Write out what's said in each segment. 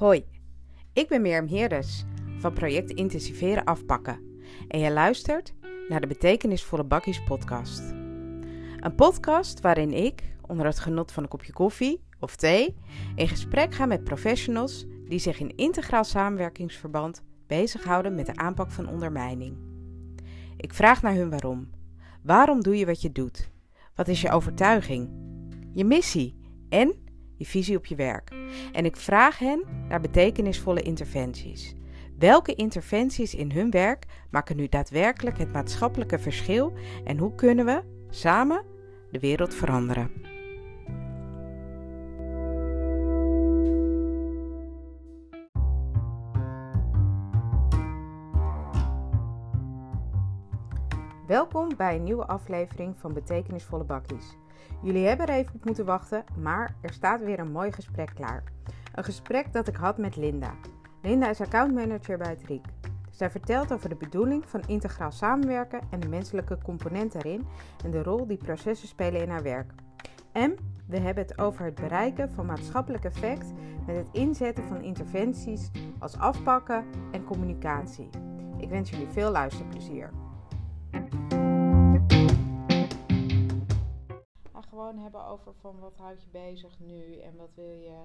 Hoi, ik ben Mirjam Heerders van project Intensiveren Afpakken en je luistert naar de Betekenisvolle Bakkies podcast. Een podcast waarin ik, onder het genot van een kopje koffie of thee, in gesprek ga met professionals die zich in integraal samenwerkingsverband bezighouden met de aanpak van ondermijning. Ik vraag naar hun waarom. Waarom doe je wat je doet? Wat is je overtuiging? Je missie en je visie op je werk. En ik vraag hen naar betekenisvolle interventies. Welke interventies in hun werk maken nu daadwerkelijk het maatschappelijke verschil en hoe kunnen we samen de wereld veranderen? Welkom bij een nieuwe aflevering van Betekenisvolle Bakkies. Jullie hebben er even op moeten wachten, maar er staat weer een mooi gesprek klaar. Een gesprek dat ik had met Linda. Linda is accountmanager bij het RIek. Zij vertelt over de bedoeling van integraal samenwerken en de menselijke component daarin en de rol die processen spelen in haar werk. En we hebben het over het bereiken van maatschappelijk effect met het inzetten van interventies als afpakken en communicatie. Ik wens jullie veel luisterplezier. Gewoon hebben over van wat houdt je bezig nu en wat wil je,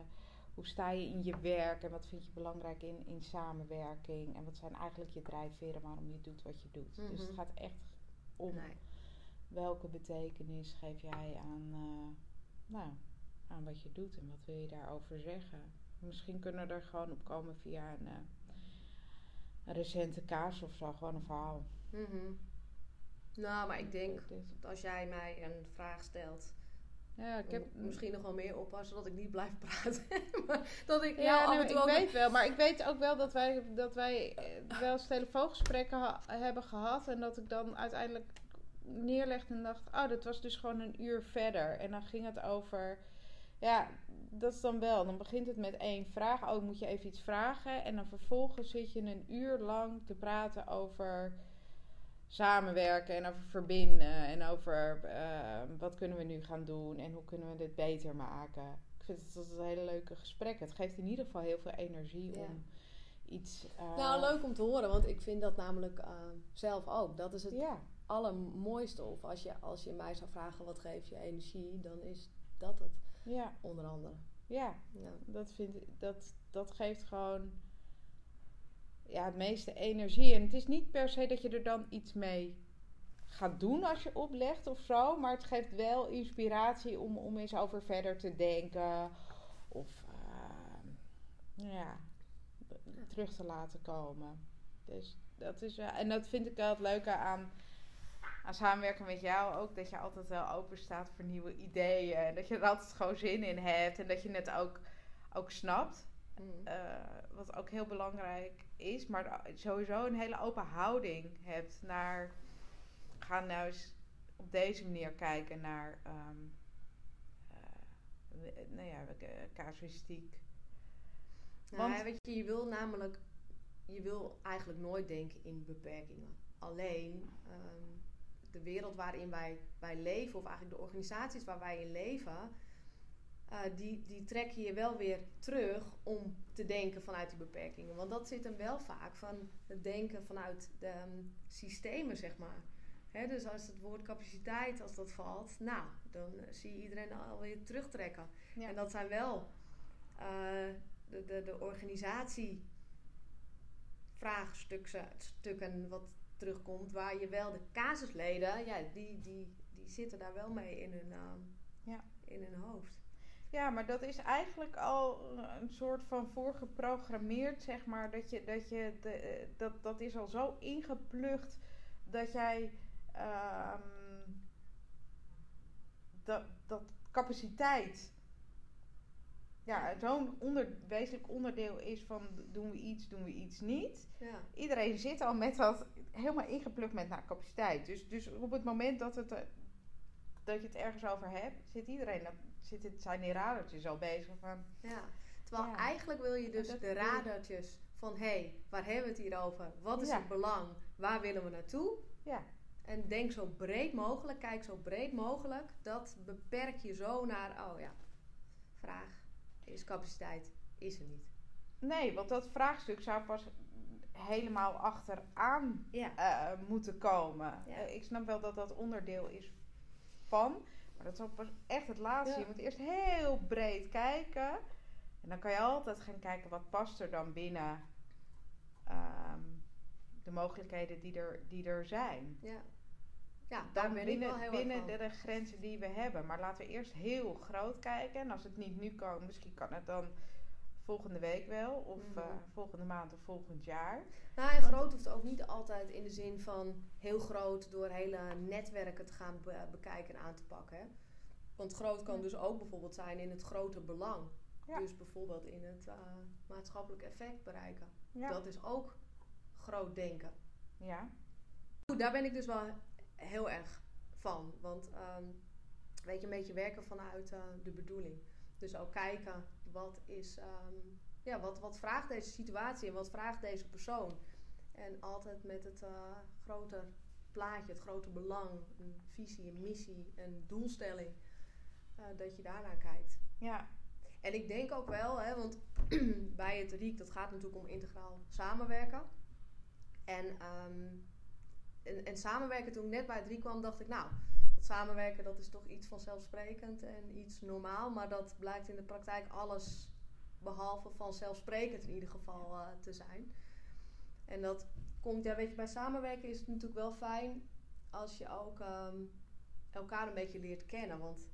hoe sta je in je werk en wat vind je belangrijk in, in samenwerking en wat zijn eigenlijk je drijfveren waarom je doet wat je doet. Dus het mhm. gaat echt om welke betekenis geef jij aan, uh, nou, aan wat je doet en wat wil je daarover zeggen. Misschien kunnen we er gewoon op komen via een, uh, een recente kaars of zo, gewoon een verhaal. Mm Nou, maar ik denk dat als jij mij een vraag stelt ja, ik heb misschien nog wel meer oppassen dat ik niet blijf praten. dat ik ja, nee, ik weet wel, maar ik weet ook wel dat wij, dat wij eh, wel eens telefoongesprekken hebben gehad en dat ik dan uiteindelijk neerlegde en dacht, oh, dat was dus gewoon een uur verder. En dan ging het over, ja, dat is dan wel. Dan begint het met één vraag, oh, moet je even iets vragen? En dan vervolgens zit je een uur lang te praten over samenwerken en over verbinden en over uh, wat kunnen we nu gaan doen en hoe kunnen we dit beter maken. Ik vind het dat een hele leuke gesprek. Het geeft in ieder geval heel veel energie om iets. Uh, nou, leuk om te horen, want ik vind dat namelijk uh, zelf ook. Dat is het ja. allermooiste. Of als je, als je mij zou vragen wat geeft je energie, dan is dat het. Ja. Onder andere. Ja, ja. Dat, vind, dat, dat geeft gewoon ja, het meeste energie. En het is niet per se dat je er dan iets mee gaat doen als je oplegt of zo. Maar het geeft wel inspiratie om, om eens over verder te denken. Of uh, ja, terug te laten komen. Dus dat is wel. En dat vind ik wel het leuke aan, aan samenwerken met jou ook. Dat je altijd wel open staat voor nieuwe ideeën. En dat je er altijd gewoon zin in hebt. En dat je het ook, ook snapt. Mm. Uh, wat ook heel belangrijk is, maar sowieso een hele open houding hebt naar. Ga nou eens op deze manier kijken naar. Um, uh, nou ja, casuïstiek. Want, weet je, je wil namelijk. Je wil eigenlijk nooit denken in beperkingen. Alleen. Um, de wereld waarin wij, wij leven, of eigenlijk de organisaties waar wij in leven, uh, die, die trekken je wel weer terug om te denken vanuit die beperkingen. Want dat zit hem wel vaak van het denken vanuit de um, systemen, zeg maar. Dus als het woord capaciteit, als dat valt, nou, dan zie je iedereen alweer terugtrekken. En dat zijn wel uh, de, de, de organisatie vraagstukken wat terugkomt, waar je wel de casusleden, ja, die, die, die zitten daar wel mee in hun, uh, ja. in hun hoofd. Ja, maar dat is eigenlijk al een soort van voorgeprogrammeerd, zeg maar. Dat, je, dat, je de, dat, dat is al zo ingeplucht dat jij um, dat, dat capaciteit ja, zo'n onder, wezenlijk onderdeel is van doen we iets, doen we iets niet. Ja. Iedereen zit al met dat helemaal ingeplukt met naar nou, capaciteit. Dus, dus op het moment dat, het, eh, dat je het ergens over hebt, zit iedereen zitten, zijn die radertjes al bezig van... Ja, terwijl eigenlijk wil je dus de radertjes van... hé, hey, waar hebben we het hier over? Wat is het belang? Waar willen we naartoe? Ja. En denk zo breed mogelijk, kijk zo breed mogelijk. Dat beperk je zo naar, oh ja, vraag is capaciteit, is er niet. Nee, want dat vraagstuk zou pas helemaal achteraan Ja. eh, moeten komen. Ja. Eh, ik snap wel dat dat onderdeel is van. Dat is ook pas echt het laatste. Ja. Je moet eerst heel breed kijken. En dan kan je altijd gaan kijken wat past er dan binnen ehm, de mogelijkheden die er, die er zijn. Ja. Ja, daar Dan ben ik binnen, wel heel erg binnen de grenzen die we hebben. Maar laten we eerst heel groot kijken. En als het niet nu kan, misschien kan het dan volgende week wel. Of Mhm. eh, volgende maand of volgend jaar. Nou, en groot hoeft ook niet altijd in de zin van heel groot door hele netwerken te gaan be- bekijken en aan te pakken. Hè? Want groot kan dus ook bijvoorbeeld zijn in het grote belang. Ja. Dus bijvoorbeeld in het eh, maatschappelijk effect bereiken. Ja. Dat is ook groot denken. ja. Goed, daar ben ik dus wel heel erg van. Want ehm, weet je, een beetje werken vanuit eh, de bedoeling. Dus ook kijken wat is, ehm, ja, wat, wat vraagt deze situatie en wat vraagt deze persoon. En altijd met het uh, grote plaatje, het grote belang, een visie, een missie, een doelstelling. eh, dat je daarnaar kijkt. ja. En ik denk ook wel, hè, want bij het RIEK, dat gaat natuurlijk om integraal samenwerken. En, ehm, en, en samenwerken, toen ik net bij het RIEK kwam, dacht ik, nou, dat samenwerken dat is toch iets vanzelfsprekend en iets normaal. Maar dat blijkt in de praktijk alles behalve vanzelfsprekend in ieder geval eh, te zijn. En dat komt, ja, weet je, bij samenwerken is het natuurlijk wel fijn als je ook ehm, elkaar een beetje leert kennen. Want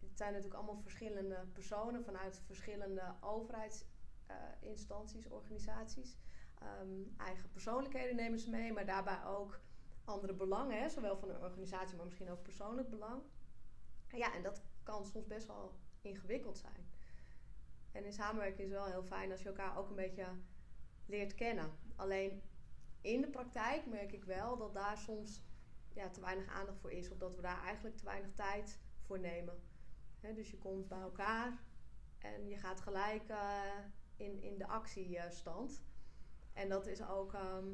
het zijn natuurlijk allemaal verschillende personen vanuit verschillende overheidsinstanties, organisaties. Ehm, eigen persoonlijkheden nemen ze mee, maar daarbij ook andere belangen, zowel van een organisatie, maar misschien ook persoonlijk belang. Ja, en dat kan soms best wel ingewikkeld zijn. En in samenwerking is wel heel fijn als je elkaar ook een beetje leert kennen. Alleen in de praktijk merk ik wel dat daar soms ja, te weinig aandacht voor is, of dat we daar eigenlijk te weinig tijd voor nemen. Dus je komt bij elkaar en je gaat gelijk eh, in, in de actiestand. En dat is ook. ehm,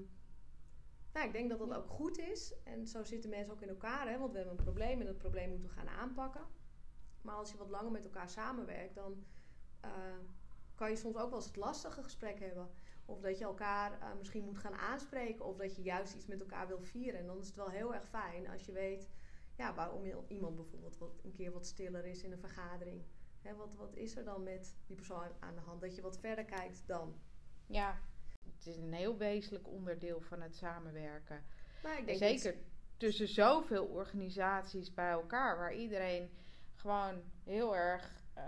nou, ik denk dat dat ook goed is. En zo zitten mensen ook in elkaar, hè, want we hebben een probleem en dat probleem moeten we gaan aanpakken. Maar als je wat langer met elkaar samenwerkt, dan eh, kan je soms ook wel eens het lastige gesprek hebben. Of dat je elkaar eh, misschien moet gaan aanspreken, of dat je juist iets met elkaar wil vieren. En dan is het wel heel erg fijn als je weet ja, waarom iemand bijvoorbeeld wat, een keer wat stiller is in een vergadering. Hè, wat, wat is er dan met die persoon aan de hand? Dat je wat verder kijkt dan. Ja, het is een heel wezenlijk onderdeel van het samenwerken. Maar ik En denk zeker tussen zoveel organisaties bij elkaar, waar iedereen gewoon heel erg eh,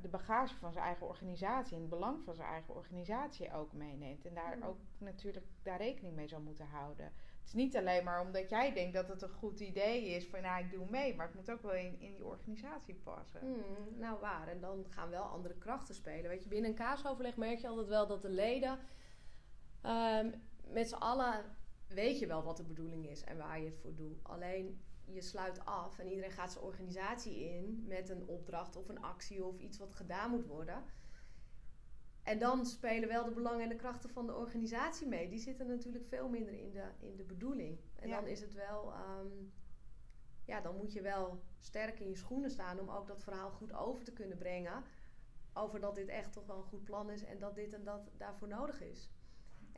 de bagage van zijn eigen organisatie en het belang van zijn eigen organisatie ook meeneemt. En daar Mm. ook natuurlijk daar rekening mee zou moeten houden. Het is niet alleen maar omdat jij denkt dat het een goed idee is van nou ik doe mee, maar het moet ook wel in, in die organisatie passen. Hmm, nou waar, en dan gaan wel andere krachten spelen. Weet je, binnen een kaasoverleg merk je altijd wel dat de leden ehm, met z'n allen weet je wel wat de bedoeling is en waar je het voor doet. Alleen je sluit af en iedereen gaat zijn organisatie in met een opdracht of een actie of iets wat gedaan moet worden. En dan spelen wel de belangen en de krachten van de organisatie mee. Die zitten natuurlijk veel minder in de, in de bedoeling. En Ja. dan is het wel, ehm, ja, dan moet je wel sterk in je schoenen staan om ook dat verhaal goed over te kunnen brengen. Over dat dit echt toch wel een goed plan is en dat dit en dat daarvoor nodig is.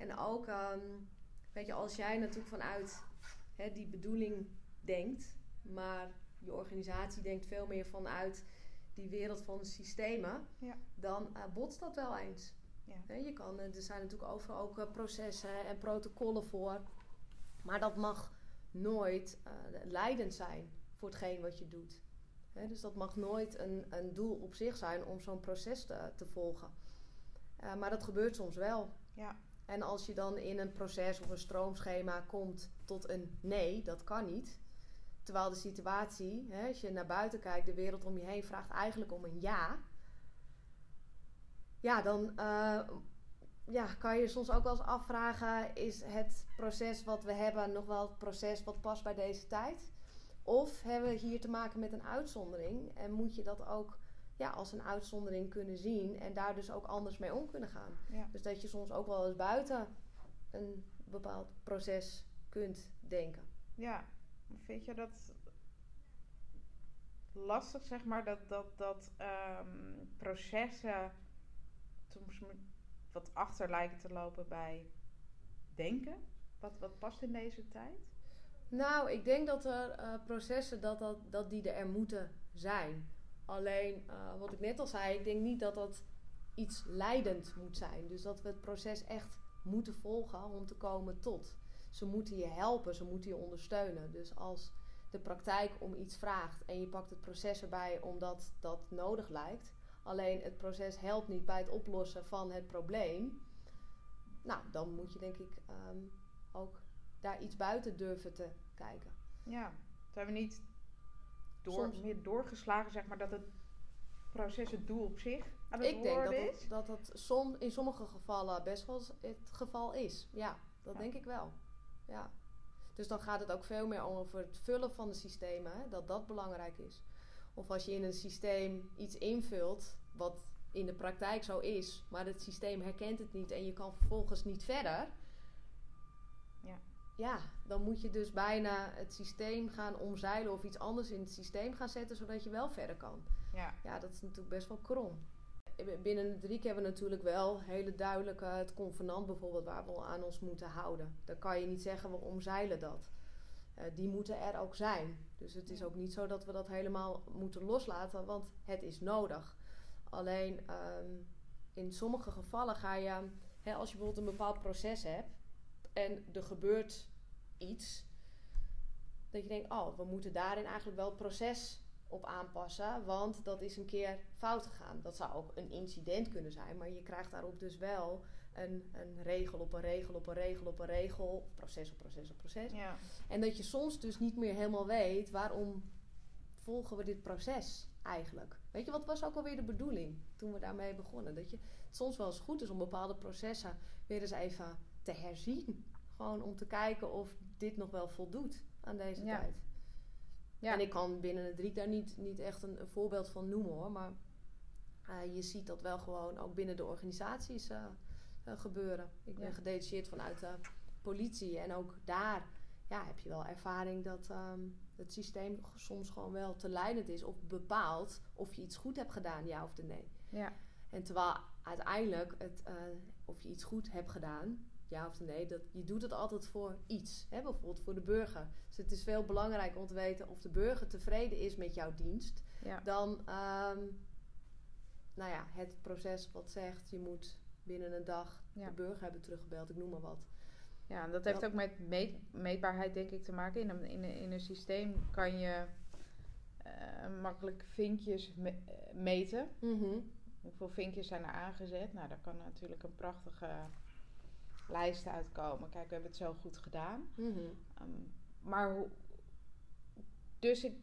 En ook, ehm, weet je, als jij natuurlijk vanuit hè, die bedoeling denkt, maar je organisatie denkt veel meer vanuit die wereld van systemen, Ja. dan eh, botst dat wel eens. Ja. Je kan, eh, er zijn natuurlijk overal ook eh, processen en protocollen voor, maar dat mag nooit leidend zijn voor hetgeen wat je doet. Dus dat mag nooit een, een doel op zich zijn om zo'n proces te, te volgen. Maar dat gebeurt soms wel. Ja. En als je dan in een proces of een stroomschema komt tot een nee, dat kan niet. Terwijl de situatie, hè, als je naar buiten kijkt, de wereld om je heen vraagt eigenlijk om een ja. Ja, dan eh, ja, kan je soms ook wel eens afvragen: is het proces wat we hebben nog wel het proces wat past bij deze tijd? Of hebben we hier te maken met een uitzondering en moet je dat ook ja, als een uitzondering kunnen zien en daar dus ook anders mee om kunnen gaan? Ja. Dus dat je soms ook wel eens buiten een bepaald proces kunt denken. Ja, vind je dat lastig, zeg maar, dat, dat, dat ehm, processen soms wat achter lijken te lopen bij denken? Wat, wat past in deze tijd? Nou, ik denk dat er uh, processen dat, dat, dat die er moeten zijn. Alleen, uh, wat ik net al zei, ik denk niet dat dat iets leidend moet zijn. Dus dat we het proces echt moeten volgen om te komen tot. Ze moeten je helpen, ze moeten je ondersteunen. Dus als de praktijk om iets vraagt en je pakt het proces erbij omdat dat nodig lijkt, alleen het proces helpt niet bij het oplossen van het probleem, nou, dan moet je denk ik um, ook daar iets buiten durven te kijken. Ja, zijn we niet door, meer doorgeslagen, zeg maar, dat het proces het doel op zich aan het Ik denk dat het, dat het som, in sommige gevallen best wel het geval is. Ja, dat denk ik wel. Ja. Dus dan gaat het ook veel meer over het vullen van de systemen, hè, dat dat belangrijk is. Of als je in een systeem iets invult wat in de praktijk zo is, maar het systeem herkent het niet en je kan vervolgens niet verder. Ja. Ja, dan moet je dus bijna het systeem gaan omzeilen of iets anders in het systeem gaan zetten zodat je wel verder kan. Ja, ja dat is natuurlijk best wel krom. Binnen de drie hebben we natuurlijk wel hele duidelijke het convenant bijvoorbeeld waar we aan ons moeten houden. Dan kan je niet zeggen we omzeilen dat. Uh, die moeten er ook zijn. Dus het is ook niet zo dat we dat helemaal moeten loslaten, want het is nodig. Alleen um, in sommige gevallen ga je, hè, als je bijvoorbeeld een bepaald proces hebt en er gebeurt iets, dat je denkt, oh, we moeten daarin eigenlijk wel het proces op aanpassen, want dat is een keer fout gegaan. Dat zou ook een incident kunnen zijn, maar je krijgt daarop dus wel een, een regel op een regel op een regel op een regel, proces op proces op proces. Ja. En dat je soms dus niet meer helemaal weet waarom volgen we dit proces eigenlijk. Weet je, wat was ook alweer de bedoeling toen we daarmee begonnen? Dat je het soms wel eens goed is om bepaalde processen weer eens even te herzien. Gewoon om te kijken of dit nog wel voldoet aan deze tijd. Ja. En ik kan binnen het drie daar niet, niet echt een, een, voorbeeld van noemen hoor. Maar uh, je ziet dat wel gewoon ook binnen de organisaties uh, uh, gebeuren. Ik ben gedetacheerd vanuit de politie. En ook daar ja, heb je wel ervaring dat um, het systeem soms gewoon wel te leidend is. Of bepaalt of je iets goed hebt gedaan, ja of nee. Ja. En terwijl uiteindelijk het, of je iets goed hebt gedaan, ja of nee, dat, je doet het altijd voor iets. Hè? Bijvoorbeeld voor de burger. Dus het is veel belangrijker om te weten of de burger tevreden is met jouw dienst. Dan um, nou ja, het proces wat zegt je moet binnen een dag de burger hebben teruggebeld. Ik noem maar wat. Ja, en dat heeft ook met meet, meetbaarheid denk ik te maken. In een, in een, in een systeem kan je uh, makkelijk vinkjes me, meten. Mm Hoeveel vinkjes zijn er aangezet? Nou, daar kan natuurlijk een prachtige lijsten uitkomen. Kijk, we hebben het zo goed gedaan. Mm -hmm. maar hoe. Dus ik,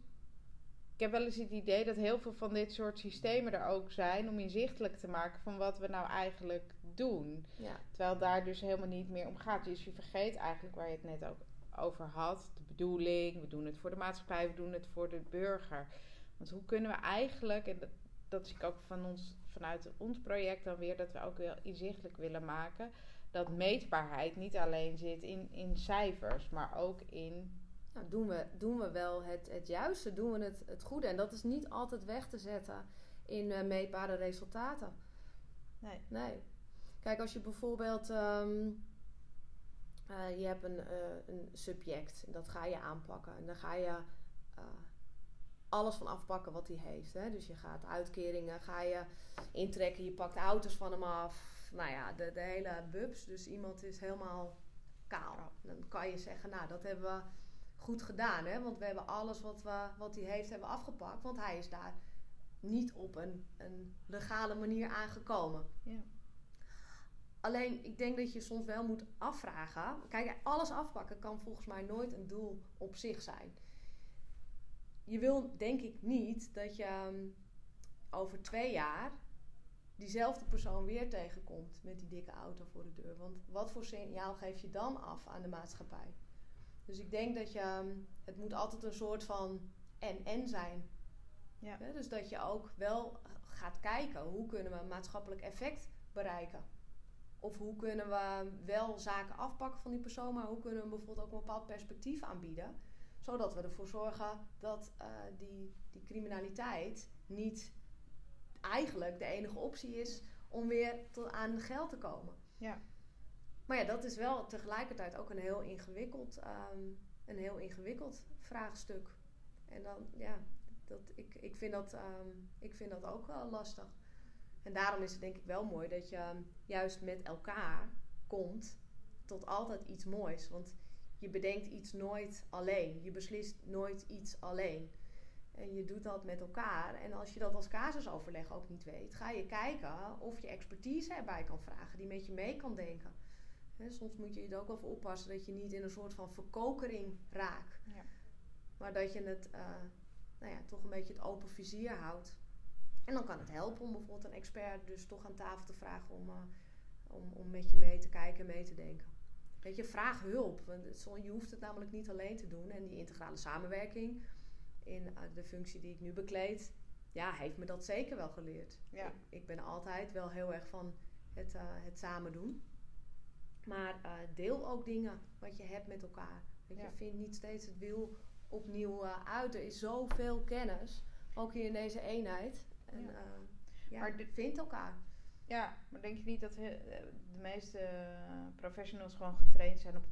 ik heb wel eens het idee dat heel veel van dit soort systemen er ook zijn om inzichtelijk te maken van wat we nou eigenlijk doen. Ja. Terwijl daar dus helemaal niet meer om gaat. Dus je vergeet eigenlijk waar je het net ook over had. De bedoeling, we doen het voor de maatschappij, we doen het voor de burger. Want hoe kunnen we eigenlijk, en dat, dat zie ik ook van ons, vanuit ons project dan weer, dat we ook wel inzichtelijk willen maken dat meetbaarheid niet alleen zit in, in cijfers, maar ook in. Nou, doen, we, doen we wel het, het juiste, doen we het, het goede. En dat is niet altijd weg te zetten in uh, meetbare resultaten. Nee. Nee. Kijk, als je bijvoorbeeld. Um, uh, je hebt een, uh, een subject en dat ga je aanpakken. En dan ga je alles van afpakken wat hij heeft. Hè? Dus je gaat uitkeringen, ga je intrekken, je pakt auto's van hem af nou ja, de, de hele bubs. Dus iemand is helemaal kaal. Dan kan je zeggen, nou, dat hebben we goed gedaan. Hè? Want we hebben alles wat, we, wat hij heeft, hebben afgepakt. Want hij is daar niet op een, een legale manier aangekomen. Ja. Alleen, ik denk dat je soms wel moet afvragen. Kijk, alles afpakken kan volgens mij nooit een doel op zich zijn. Je wil denk ik niet dat je ehm, over twee jaar diezelfde persoon weer tegenkomt met die dikke auto voor de deur. Want wat voor signaal geef je dan af aan de maatschappij? Dus ik denk dat je, ehm, het moet altijd een soort van en-en zijn. Ja. dus dat je ook wel gaat kijken, hoe kunnen we een maatschappelijk effect bereiken? Of hoe kunnen we wel zaken afpakken van die persoon, maar hoe kunnen we bijvoorbeeld ook een bepaald perspectief aanbieden? Zodat we ervoor zorgen dat uh, die, die criminaliteit niet eigenlijk de enige optie is om weer tot aan geld te komen. Ja. Maar ja, dat is wel tegelijkertijd ook een heel ingewikkeld, ehm, een heel ingewikkeld vraagstuk. En dan, ja, dat, ik, ik, vind dat, ehm, ik vind dat ook wel lastig. En daarom is het denk ik wel mooi dat je ehm, juist met elkaar komt tot altijd iets moois. Want je bedenkt iets nooit alleen. Je beslist nooit iets alleen. En je doet dat met elkaar. En als je dat als casusoverleg ook niet weet, ga je kijken of je expertise erbij kan vragen, die met je mee kan denken. soms moet je er ook wel voor oppassen dat je niet in een soort van verkokering raakt. Ja. Maar dat je het uh, nou ja, toch een beetje het open vizier houdt. En dan kan het helpen om bijvoorbeeld een expert dus toch aan tafel te vragen om, uh, om, om met je mee te kijken en mee te denken. Weet je, vraag hulp. Want je hoeft het namelijk niet alleen te doen. En die integrale samenwerking in uh, de functie die ik nu bekleed, ja, heeft me dat zeker wel geleerd. Ja. Ik, ik ben altijd wel heel erg van het, uh, het samen doen. Maar deel ook dingen wat je hebt met elkaar. Weet je, vind niet steeds het wiel opnieuw uit. Er is zoveel kennis, ook hier in deze eenheid. En ja maar vind elkaar. Ja, maar denk je niet dat de meeste professionals gewoon getraind zijn op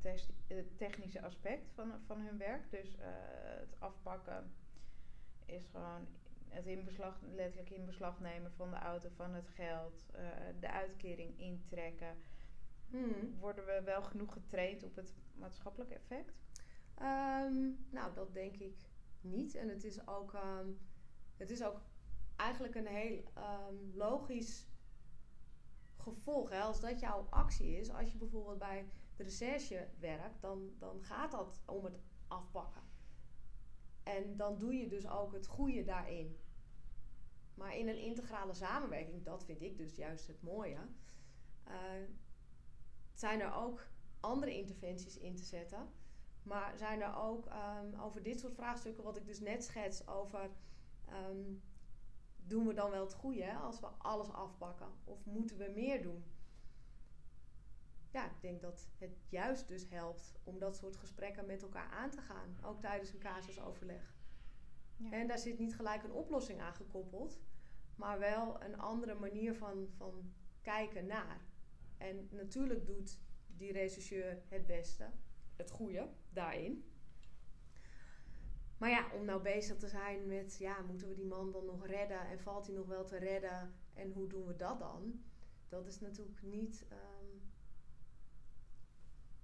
het technische aspect van, van hun werk? Dus uh, het afpakken is gewoon het in beslag, letterlijk in beslag nemen van de auto, van het geld, uh, de uitkering intrekken. Hmm. Worden we wel genoeg getraind op het maatschappelijk effect? Um, nou, dat denk ik niet. En het is ook, um, het is ook eigenlijk een heel um, logisch gevolg. Hè? Als dat jouw actie is, als je bijvoorbeeld bij de recherche werkt, dan, dan gaat dat om het afpakken. En dan doe je dus ook het goede daarin. Maar in een integrale samenwerking, dat vind ik dus juist het mooie, uh, zijn er ook andere interventies in te zetten. Maar zijn er ook um, over dit soort vraagstukken, wat ik dus net schets, over um, doen we dan wel het goede hè, als we alles afpakken? Of moeten we meer doen? Ja, ik denk dat het juist dus helpt om dat soort gesprekken met elkaar aan te gaan. Ook tijdens een casusoverleg. Ja. En daar zit niet gelijk een oplossing aan gekoppeld. Maar wel een andere manier van, van kijken naar. En natuurlijk doet die rechercheur het beste. Het goede daarin. Maar ja, om nou bezig te zijn met, ja, moeten we die man dan nog redden en valt hij nog wel te redden en hoe doen we dat dan? Dat is natuurlijk niet, um,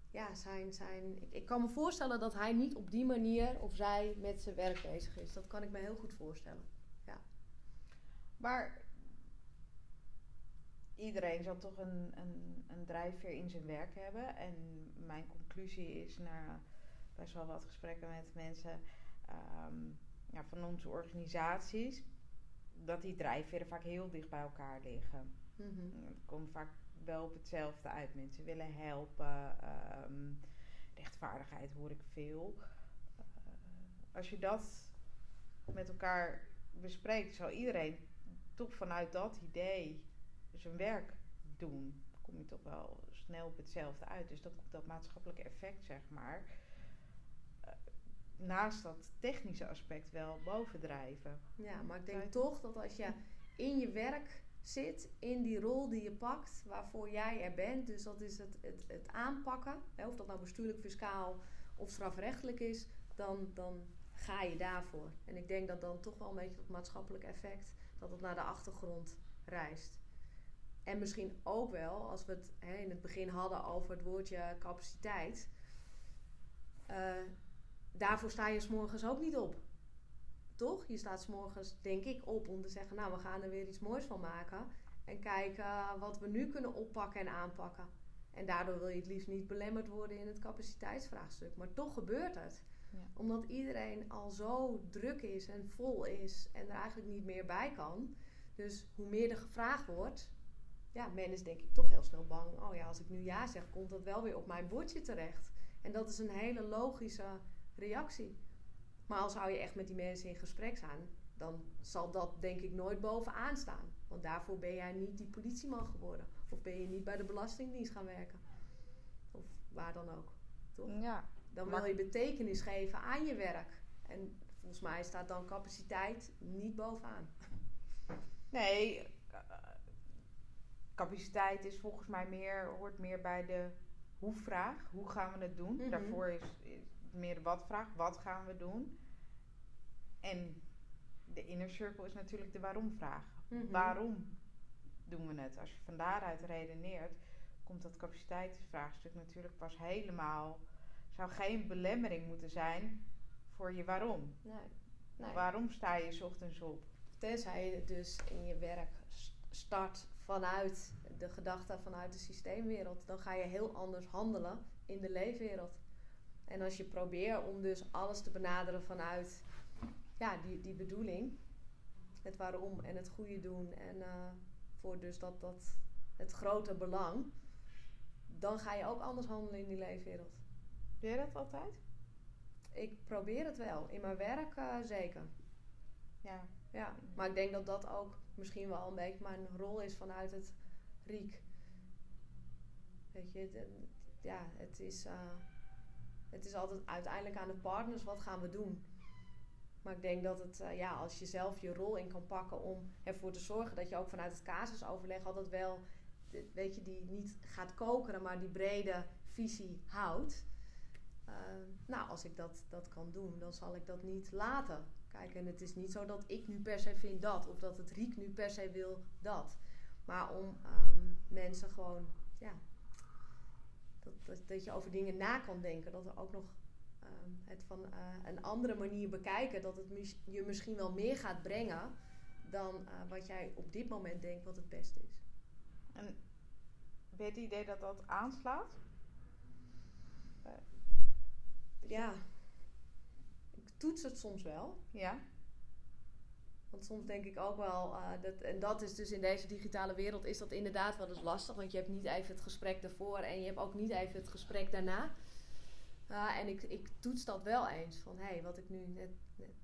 ja, zijn, zijn, ik, ik, kan me voorstellen dat hij niet op die manier of zij met zijn werk bezig is. Dat kan ik me heel goed voorstellen, ja. Maar iedereen zal toch een, een, een drijfveer in zijn werk hebben en mijn conclusie is na best wel wat gesprekken met mensen Ehm, ja, van onze organisaties, dat die drijfveren vaak heel dicht bij elkaar liggen. Mm Het komt vaak wel op hetzelfde uit. Mensen willen helpen. Ehm, rechtvaardigheid hoor ik veel. Uh, als je dat met elkaar bespreekt, zal iedereen toch vanuit dat idee zijn werk doen. Dan kom je toch wel snel op hetzelfde uit. Dus dan komt dat maatschappelijke effect, zeg maar naast dat technische aspect wel bovendrijven. Ja, maar ik denk toch dat als je in je werk zit, in die rol die je pakt, waarvoor jij er bent, dus dat is het, het, het aanpakken, hè, of dat nou bestuurlijk, fiscaal of strafrechtelijk is, dan, dan ga je daarvoor. En ik denk dat dan toch wel een beetje dat maatschappelijk effect, dat het naar de achtergrond reist. En misschien ook wel, als we het hè, in het begin hadden over het woordje capaciteit. Uh, daarvoor sta je s'morgens ook niet op. Toch? Je staat s'morgens, denk ik, op om te zeggen: Nou, we gaan er weer iets moois van maken. En kijken wat we nu kunnen oppakken en aanpakken. En daardoor wil je het liefst niet belemmerd worden in het capaciteitsvraagstuk. Maar toch gebeurt het. Ja. Omdat iedereen al zo druk is en vol is en er eigenlijk niet meer bij kan. Dus hoe meer er gevraagd wordt, ja, men is denk ik toch heel snel bang. Oh ja, als ik nu ja zeg, komt dat wel weer op mijn bordje terecht. En dat is een hele logische reactie. Maar als zou je echt met die mensen in gesprek zijn, dan zal dat denk ik nooit bovenaan staan. Want daarvoor ben jij niet die politieman geworden. Of ben je niet bij de Belastingdienst gaan werken. Of waar dan ook. Toch? Ja. Dan wil je betekenis geven aan je werk. En volgens mij staat dan capaciteit niet bovenaan. Nee, capaciteit is volgens mij meer, hoort meer bij de hoe-vraag. Hoe gaan we het doen? Mhm. Daarvoor is, is meer de wat-vraag. Wat gaan we doen? En de inner circle is natuurlijk de waarom-vraag. Mhm. Waarom doen we het? Als je van daaruit redeneert, komt dat capaciteitsvraagstuk natuurlijk pas helemaal. Zou geen belemmering moeten zijn voor je waarom. Nee. nee. Waarom sta je 's ochtends op? Tenzij je dus in je werk start vanuit de gedachte vanuit de systeemwereld, dan ga je heel anders handelen in de leefwereld. En als je probeert om dus alles te benaderen vanuit ja, die, die bedoeling, het waarom en het goede doen en eh, voor dus dat, dat het grote belang, dan ga je ook anders handelen in die leefwereld. Doe je dat altijd? Ik probeer het wel. In mijn werk eh, zeker. Ja. Ja, maar ik denk dat dat ook misschien wel een beetje mijn rol is vanuit het RIEK. Weet je, het- het- ja, het is, eh, het is altijd uiteindelijk aan de partners wat gaan we doen. Maar ik denk dat het, eh, ja, als je zelf je rol in kan pakken om ervoor te zorgen dat je ook vanuit het casusoverleg altijd wel, weet je, die niet gaat kokeren, maar die brede visie houdt. Eh, nou, als ik dat, dat kan doen, dan zal ik dat niet laten. Kijk, en het is niet zo dat ik nu per se vind dat, of dat het Riek nu per se wil dat. Maar om ehm, mensen gewoon, ja, dat, dat, dat je over dingen na kan denken. Dat er ook nog ehm, het van eh, een andere manier bekijken. Dat het mis- je misschien wel meer gaat brengen dan eh, wat jij op dit moment denkt wat het beste is. En heb je het idee dat dat aanslaat? Ja, ik toets het soms wel. Ja. Want soms denk ik ook wel, eh, dat, en dat is dus in deze digitale wereld, is dat inderdaad wel eens lastig. Want je hebt niet even het gesprek daarvoor en je hebt ook niet even het gesprek daarna. Uh, en ik, ik toets dat wel eens. Van hé, hey, wat ik nu net, net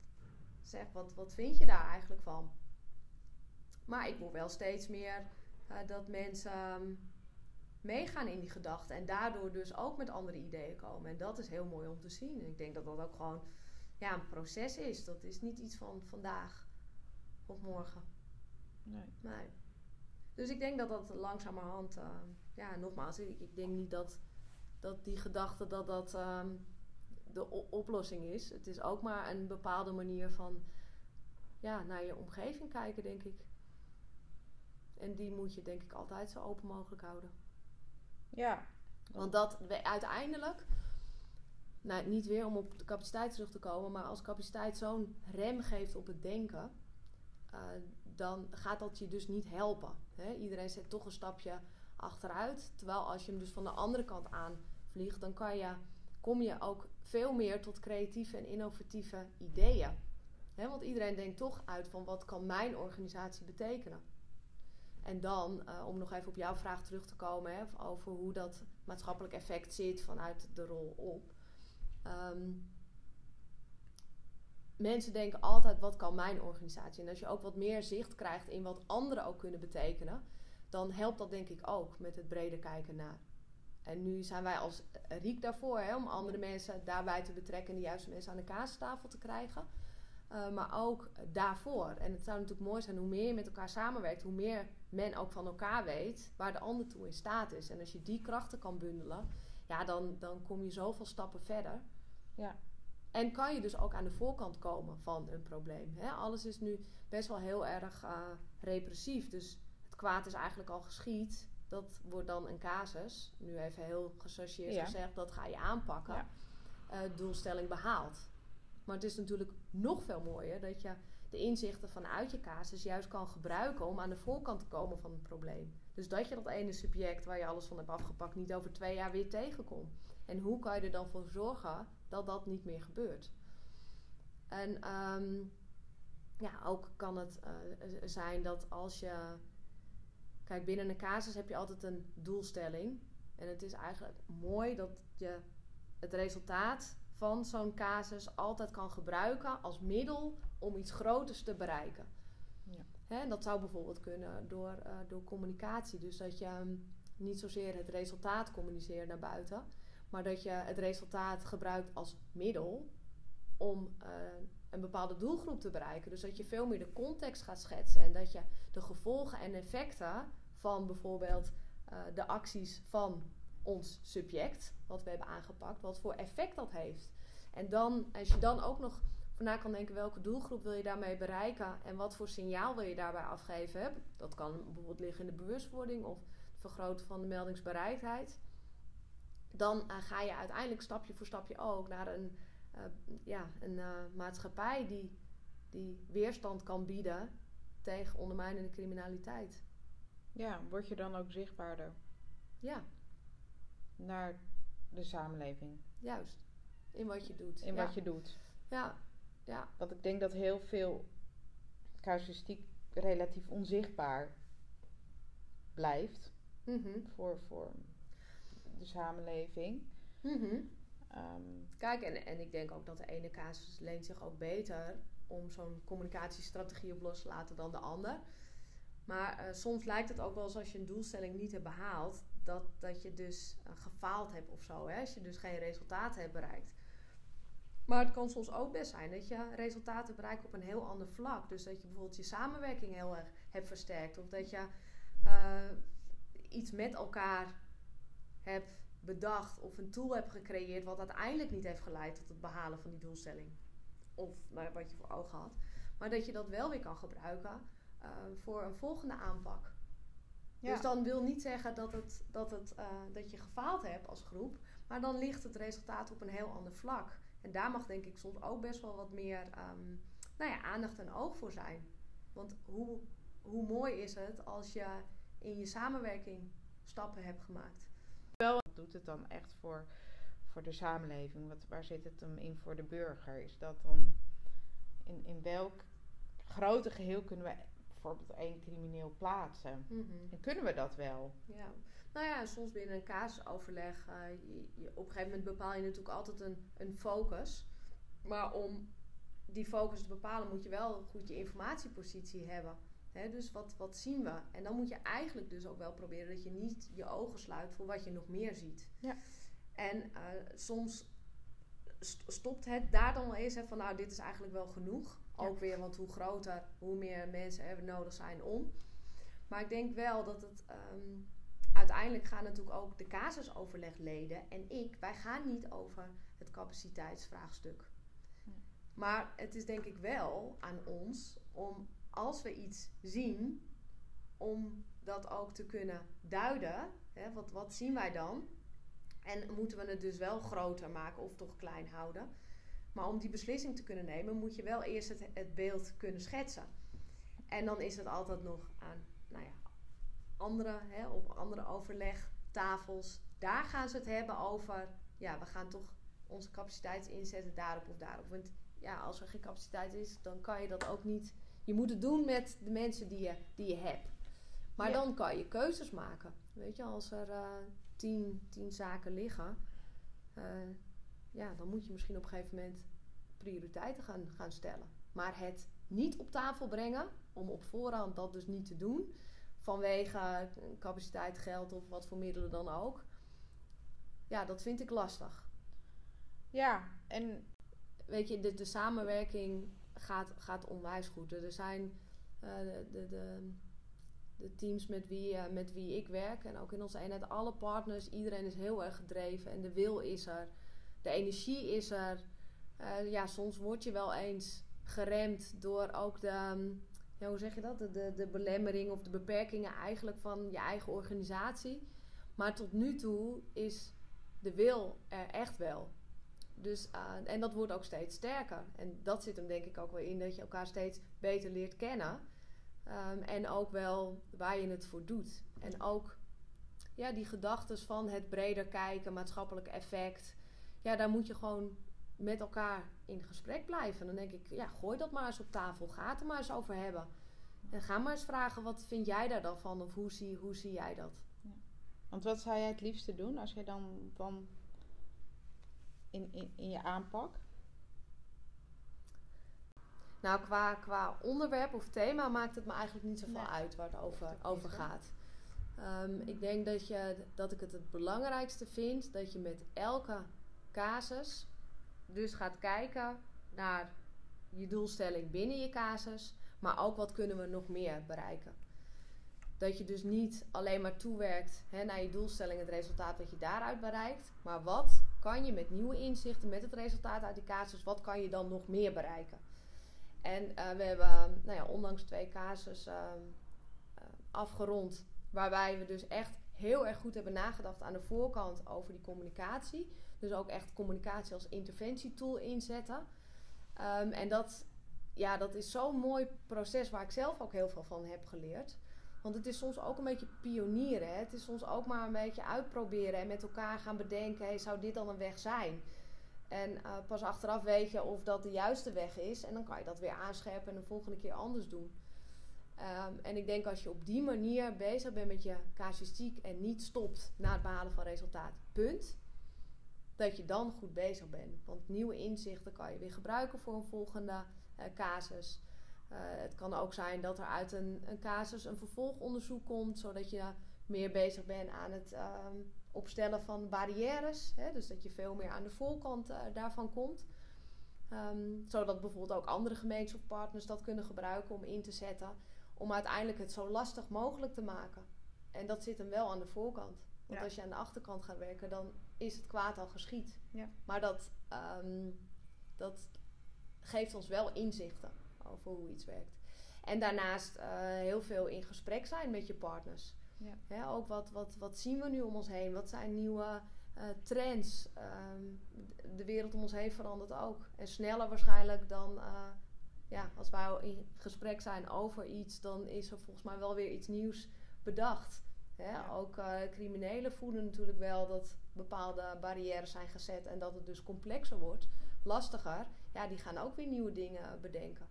zeg, wat, wat vind je daar eigenlijk van? Maar ik hoor wel steeds meer uh, dat mensen um, meegaan in die gedachten. En daardoor dus ook met andere ideeën komen. En dat is heel mooi om te zien. En ik denk dat dat ook gewoon ja, een proces is. Dat is niet iets van vandaag of morgen. Nee. nee. Dus ik denk dat dat langzamerhand, uh, ja, nogmaals, ik, ik, denk niet dat, dat die gedachte dat dat um, de oplossing is. Het is ook maar een bepaalde manier van, ja, naar je omgeving kijken, denk ik. En die moet je, denk ik, altijd zo open mogelijk houden. Ja. Want dat uiteindelijk, nou, niet weer om op de capaciteit terug te komen, maar als capaciteit zo'n rem geeft op het denken uh, dan gaat dat je dus niet helpen. Hè? Iedereen zet toch een stapje achteruit. Terwijl als je hem dus van de andere kant aanvliegt, dan kan je, kom je ook veel meer tot creatieve en innovatieve ideeën. Hè? Want iedereen denkt toch uit van wat kan mijn organisatie betekenen. En dan, uh, om nog even op jouw vraag terug te komen hè, over hoe dat maatschappelijk effect zit vanuit de rol op. Um, mensen denken altijd, wat kan mijn organisatie? En als je ook wat meer zicht krijgt in wat anderen ook kunnen betekenen, dan helpt dat denk ik ook met het breder kijken naar. En nu zijn wij als Riek daarvoor, hè, om andere mensen daarbij te betrekken en de juiste mensen aan de kaastafel te krijgen. Uh, maar ook daarvoor. En het zou natuurlijk mooi zijn hoe meer je met elkaar samenwerkt, hoe meer men ook van elkaar weet waar de ander toe in staat is. En als je die krachten kan bundelen, ja, dan, dan kom je zoveel stappen verder. Ja. En kan je dus ook aan de voorkant komen van een probleem. Hè? Alles is nu best wel heel erg uh, repressief. Dus het kwaad is eigenlijk al geschied. Dat wordt dan een casus. Nu even heel gesassieerd ja. gezegd, dat ga je aanpakken. Ja. Uh, doelstelling behaald. Maar het is natuurlijk nog veel mooier dat je de inzichten vanuit je casus juist kan gebruiken om aan de voorkant te komen van het probleem. Dus dat je dat ene subject waar je alles van hebt afgepakt niet over twee jaar weer tegenkomt. En hoe kan je er dan voor zorgen dat dat niet meer gebeurt? En um, ja, ook kan het uh, zijn dat als je. Kijk, binnen een casus heb je altijd een doelstelling. En het is eigenlijk mooi dat je het resultaat van zo'n casus altijd kan gebruiken als middel om iets groters te bereiken. Ja. Hè, dat zou bijvoorbeeld kunnen door, uh, door communicatie. Dus dat je um, niet zozeer het resultaat communiceert naar buiten, maar dat je het resultaat gebruikt als middel om uh, een bepaalde doelgroep te bereiken. Dus dat je veel meer de context gaat schetsen en dat je de gevolgen en effecten van bijvoorbeeld eh, de acties van ons subject, wat we hebben aangepakt, wat voor effect dat heeft. En dan, als je dan ook nog na kan denken welke doelgroep wil je daarmee bereiken en wat voor signaal wil je daarbij afgeven. Dat kan bijvoorbeeld liggen in de bewustwording of het vergroten van de meldingsbereidheid. Dan eh, ga je uiteindelijk stapje voor stapje ook naar een, uh, ja, een uh, maatschappij die, die weerstand kan bieden tegen ondermijnende criminaliteit. Ja, word je dan ook zichtbaarder? Ja. Naar de samenleving. Juist. In wat je doet. In wat je doet. Ja. ja. Want ik denk dat heel veel casuïstiek relatief onzichtbaar blijft mm voor, voor de samenleving. Mm Um, Kijk, en, en ik denk ook dat de ene casus leent zich ook beter om zo'n communicatiestrategie op los te laten dan de ander. Maar uh, soms lijkt het ook wel alsof je een doelstelling niet hebt behaald, dat, dat je dus uh, gefaald hebt of zo. Hè? Als je dus geen resultaten hebt bereikt. Maar het kan soms ook best zijn dat je resultaten bereikt op een heel ander vlak. Dus dat je bijvoorbeeld je samenwerking heel erg hebt versterkt. Of dat je uh, iets met elkaar hebt bedacht of een tool hebt gecreëerd wat uiteindelijk niet heeft geleid tot het behalen van die doelstelling. Of nou, wat je voor ogen had. Maar dat je dat wel weer kan gebruiken uh, voor een volgende aanpak. Ja. Dus dan wil niet zeggen dat, het, dat, het, uh, dat je gefaald hebt als groep. Maar dan ligt het resultaat op een heel ander vlak. En daar mag denk ik soms ook best wel wat meer um, nou ja, aandacht en oog voor zijn. Want hoe, hoe mooi is het als je in je samenwerking stappen hebt gemaakt. Doet het dan echt voor, voor de samenleving? Wat, waar zit het hem in voor de burger? Is dat dan in, in welk grote geheel kunnen we bijvoorbeeld één crimineel plaatsen? Mm -hmm. En kunnen we dat wel? Ja. Nou ja, soms binnen een casusoverleg, uh, je, je, op een gegeven moment bepaal je natuurlijk altijd een, een focus. Maar om die focus te bepalen moet je wel goed je informatiepositie hebben. He, dus wat, wat zien we? En dan moet je eigenlijk dus ook wel proberen dat je niet je ogen sluit voor wat je nog meer ziet. Ja. En uh, soms stopt het daar dan wel eens hè, van nou dit is eigenlijk wel genoeg. Ja. Ook weer, want hoe groter, hoe meer mensen er nodig zijn om. Maar ik denk wel dat het um, uiteindelijk gaan natuurlijk ook de casusoverlegleden en ik, wij gaan niet over het capaciteitsvraagstuk. Ja. Maar het is denk ik wel aan ons om als we iets zien, om dat ook te kunnen duiden. Hè, wat, wat zien wij dan? En moeten we het dus wel groter maken of toch klein houden? Maar om die beslissing te kunnen nemen, moet je wel eerst het, het beeld kunnen schetsen. En dan is het altijd nog aan nou ja, andere, hè, op andere overlegtafels. Daar gaan ze het hebben over, ja, we gaan toch onze capaciteit inzetten daarop of daarop. Want ja, als er geen capaciteit is, dan kan je dat ook niet. Je moet het doen met de mensen die je, die je hebt. Maar ja. dan kan je keuzes maken. Weet je, als er uh, tien, tien zaken liggen, uh, ja, dan moet je misschien op een gegeven moment prioriteiten gaan, gaan stellen. Maar het niet op tafel brengen, om op voorhand dat dus niet te doen, vanwege capaciteit, geld of wat voor middelen dan ook. Ja, dat vind ik lastig. Ja, en weet je, de, de samenwerking gaat, gaat onwijs goed. Er zijn uh, de, de, de, teams met wie, uh, met wie ik werk en ook in onze eenheid, alle partners, iedereen is heel erg gedreven en de wil is er, de energie is er. Uh, ja, soms word je wel eens geremd door ook de, ja, hoe zeg je dat? De, de, de belemmering of de beperkingen eigenlijk van je eigen organisatie. Maar tot nu toe is de wil er echt wel. Dus, uh, en dat wordt ook steeds sterker. En dat zit hem denk ik ook wel in dat je elkaar steeds beter leert kennen. Um, en ook wel waar je het voor doet. En ook ja, die gedachten van het breder kijken, maatschappelijk effect. Ja, daar moet je gewoon met elkaar in gesprek blijven. Dan denk ik, ja, gooi dat maar eens op tafel. Ga het er maar eens over hebben. En ga maar eens vragen, wat vind jij daar dan van? Of hoe zie, hoe zie jij dat? Ja. Want wat zou jij het liefste doen als je dan, dan in, in, in je aanpak? Nou, qua, qua onderwerp of thema maakt het me eigenlijk niet zoveel nee. uit waar het over, over gaat. Um, ik denk dat, je, dat ik het het belangrijkste vind dat je met elke casus dus gaat kijken naar je doelstelling binnen je casus, maar ook wat kunnen we nog meer bereiken. Dat je dus niet alleen maar toewerkt hè, naar je doelstelling, het resultaat wat je daaruit bereikt. Maar wat kan je met nieuwe inzichten, met het resultaat uit die casus, wat kan je dan nog meer bereiken? En eh, we hebben nou ja, onlangs twee casus uh, afgerond, waarbij we dus echt heel erg goed hebben nagedacht aan de voorkant over die communicatie. Dus ook echt communicatie als interventietool inzetten. Um, en dat, ja, dat is zo'n mooi proces waar ik zelf ook heel veel van heb geleerd. Want het is soms ook een beetje pionieren. Hè? Het is soms ook maar een beetje uitproberen en met elkaar gaan bedenken: hey, zou dit dan een weg zijn? En uh, pas achteraf weet je of dat de juiste weg is. En dan kan je dat weer aanscherpen en de volgende keer anders doen. Um, en ik denk als je op die manier bezig bent met je casuïstiek en niet stopt na het behalen van resultaat, punt. Dat je dan goed bezig bent. Want nieuwe inzichten kan je weer gebruiken voor een volgende uh, casus. Uh, het kan ook zijn dat er uit een, een, casus een vervolgonderzoek komt, zodat je meer bezig bent aan het um, opstellen van barrières. Hè? Dus dat je veel meer aan de voorkant uh, daarvan komt. Um, zodat bijvoorbeeld ook andere gemeenschapspartners dat kunnen gebruiken om in te zetten. Om uiteindelijk het zo lastig mogelijk te maken. En dat zit hem wel aan de voorkant. Want ja. als je aan de achterkant gaat werken, dan is het kwaad al geschied. Ja. Maar dat, um, dat geeft ons wel inzichten over hoe iets werkt. En daarnaast uh, heel veel in gesprek zijn met je partners. Ja. Hè, ook wat, wat, wat zien we nu om ons heen? Wat zijn nieuwe uh, trends? Um, de wereld om ons heen verandert ook. En sneller waarschijnlijk dan uh, ja, als wij in gesprek zijn over iets, dan is er volgens mij wel weer iets nieuws bedacht. Hè? Ja. Ook criminelen voelen natuurlijk wel dat bepaalde barrières zijn gezet en dat het dus complexer wordt, lastiger. Ja, die gaan ook weer nieuwe dingen bedenken.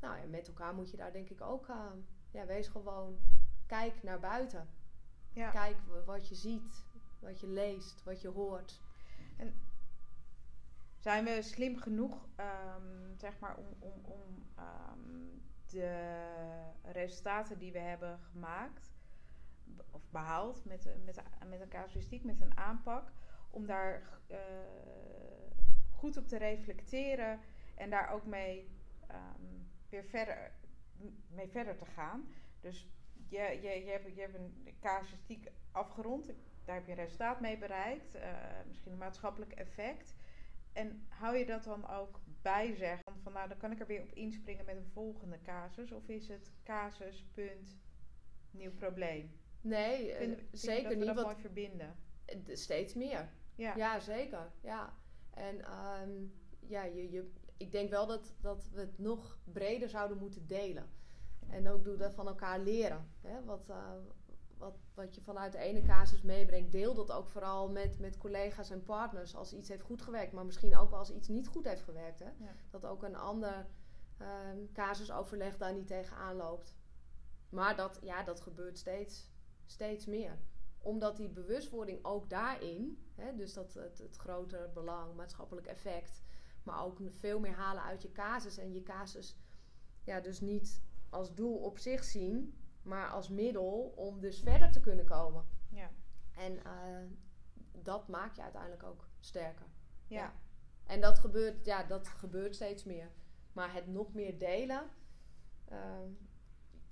Nou ja, met elkaar moet je daar denk ik ook aan. Uh, ja, wees gewoon, kijk naar buiten. Ja. Kijk wat je ziet, wat je leest, wat je hoort. En zijn we slim genoeg, um, zeg maar, om, om, om um, de resultaten die we hebben gemaakt of behaald met, met, met een casuïstiek, met een aanpak, om daar uh, goed op te reflecteren en daar ook mee um, weer verder, mee verder te gaan. Dus je, je, je, hebt, je hebt een casuïstiek afgerond, daar heb je een resultaat mee bereikt, uh, misschien een maatschappelijk effect. En hou je dat dan ook bij zeggen? Van nou, dan kan ik er weer op inspringen met een volgende casus. Of is het casus, punt, nieuw probleem? Nee, vind, vind zeker dat we niet. dat wat, mooi verbinden. Steeds meer. Ja. ja zeker. Ja. En um, ja, je, je, ik denk wel dat, dat we het nog breder zouden moeten delen. En ook doen dat van elkaar leren. Hè? Wat, uh, wat, wat je vanuit de ene casus meebrengt, deel dat ook vooral met, met collega's en partners als iets heeft goed gewerkt, maar misschien ook wel als iets niet goed heeft gewerkt. Hè? Ja. Dat ook een ander um, casusoverleg daar niet tegenaan loopt. Maar dat, ja, dat gebeurt steeds, steeds meer. Omdat die bewustwording ook daarin, hè, dus dat het, het grotere belang, maatschappelijk effect, maar ook veel meer halen uit je casus en je casus ja, dus niet als doel op zich zien, maar als middel om dus verder te kunnen komen. Ja. En uh, dat maakt je uiteindelijk ook sterker. Ja. ja. En dat gebeurt, ja, dat gebeurt steeds meer. Maar het nog meer delen, uh,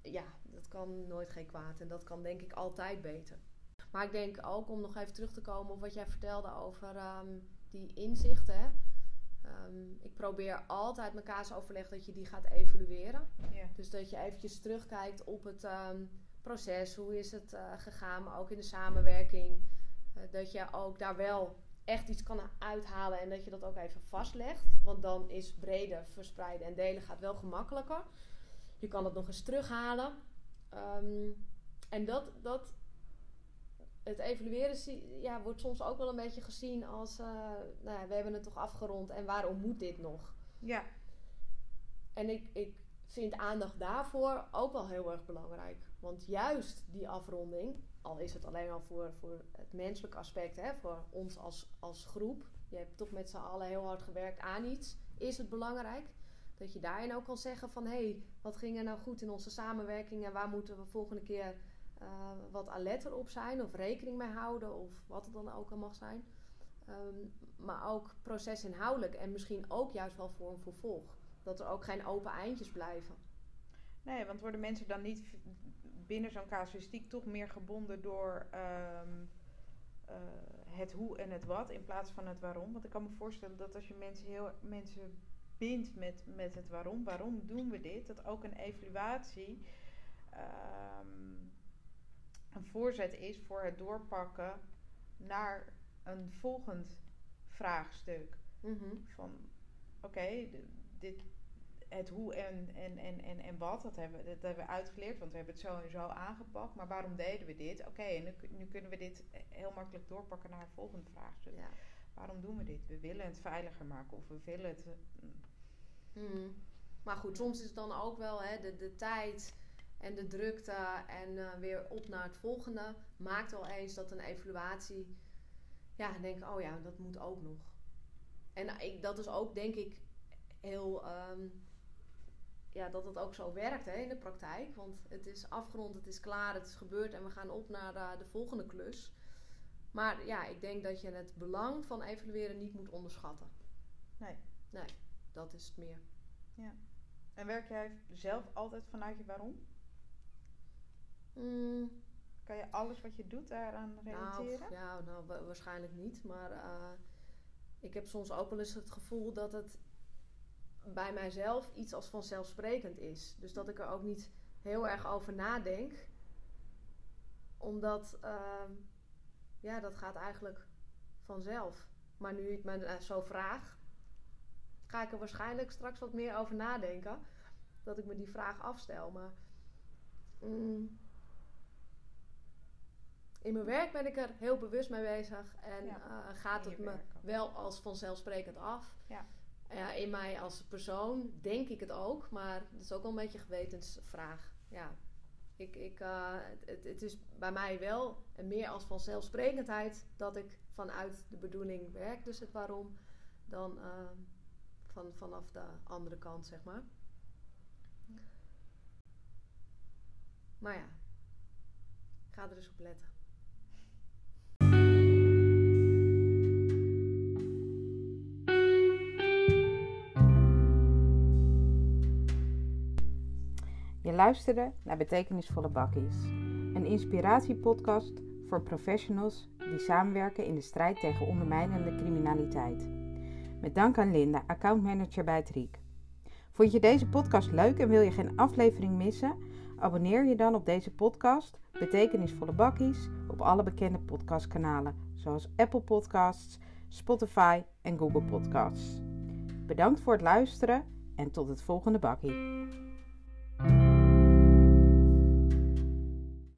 ja, dat kan nooit geen kwaad. En dat kan denk ik altijd beter. Maar ik denk ook om nog even terug te komen op wat jij vertelde over um, die inzichten. Um, ik probeer altijd mijn kaasoverleg dat je die gaat evalueren. Ja. Dus dat je eventjes terugkijkt op het um, proces. Hoe is het uh, gegaan, maar ook in de samenwerking. Uh, dat je ook daar wel echt iets kan uithalen en dat je dat ook even vastlegt. Want dan is breder verspreiden en delen gaat wel gemakkelijker. Je kan het nog eens terughalen. Um, en dat, dat, het evalueren ja, wordt soms ook wel een beetje gezien als, uh, nou ja, we hebben het toch afgerond en waarom moet dit nog? Ja. En ik, ik vind aandacht daarvoor ook wel heel erg belangrijk. Want juist die afronding, al is het alleen al voor, voor het menselijke aspect, hè, voor ons als, als groep, je hebt toch met z'n allen heel hard gewerkt aan iets, is het belangrijk. Dat je daarin ook kan zeggen van, hé, hey, wat ging er nou goed in onze samenwerking en waar moeten we volgende keer uh, wat alerter op zijn of rekening mee houden of wat het dan ook al mag zijn. Um, maar ook procesinhoudelijk en misschien ook juist wel voor een vervolg. Dat er ook geen open eindjes blijven. Nee, want worden mensen dan niet binnen zo'n casuïstiek toch meer gebonden door ehm, eh, het hoe en het wat in plaats van het waarom? Want ik kan me voorstellen dat als je mensen, heel, mensen bindt met, met het waarom, waarom doen we dit, dat ook een evaluatie ehm, een voorzet is voor het doorpakken naar een volgend vraagstuk. Mhm. Van oké, dit, het hoe en, en, en, en, en wat, dat hebben, dat hebben we uitgeleerd, want we hebben het zo en zo aangepakt. Maar waarom deden we dit? Oké, en nu, nu, kunnen we dit heel makkelijk doorpakken naar een volgend vraagstuk. Ja. Waarom doen we dit? We willen het veiliger maken of we willen het. Mm. Maar goed, soms is het dan ook wel hè, de, de tijd en de drukte en uh, weer op naar het volgende maakt wel eens dat een evaluatie, ja, denk ik, oh ja, dat moet ook nog. En ik, dat is ook denk ik heel, um, ja, dat het ook zo werkt hè, in de praktijk. Want het is afgerond, het is klaar, het is gebeurd en we gaan op naar de, de volgende klus. Maar ja, ik denk dat je het belang van evalueren niet moet onderschatten. Nee. Nee, dat is het meer. Ja. En werk jij zelf altijd vanuit je waarom? Mm. Kan je alles wat je doet daaraan relateren? Nou, ja, nou, waarschijnlijk niet. Maar uh, ik heb soms ook wel eens het gevoel dat het bij mijzelf iets als vanzelfsprekend is. Dus dat ik er ook niet heel erg over nadenk. Omdat, uh, ja, dat gaat eigenlijk vanzelf. Maar nu je het me uh, zo vraagt, ga ik er waarschijnlijk straks wat meer over nadenken. Dat ik me die vraag afstel. Maar mm, in mijn werk ben ik er heel bewust mee bezig. En ja, uh, gaat het me wel als vanzelfsprekend af. Ja. In mij als persoon denk ik het ook. Maar het is ook wel een beetje een gewetensvraag. Ja. Ik, ik, uh, het, het is bij mij wel meer als vanzelfsprekendheid dat ik vanuit de bedoeling werk. Dus het waarom. Dan uh, van, vanaf de andere kant, zeg maar. Maar ja, ga er dus op letten. Je luisterde naar Betekenisvolle Bakkies, een inspiratiepodcast voor professionals die samenwerken in de strijd tegen ondermijnende criminaliteit. Met dank aan Linda, accountmanager bij het RIEK. Vond je deze podcast leuk en wil je geen aflevering missen? Abonneer je dan op deze podcast, Betekenisvolle Bakkies, op alle bekende podcastkanalen, zoals Apple Podcasts, Spotify en Google Podcasts. Bedankt voor het luisteren en tot het volgende bakkie.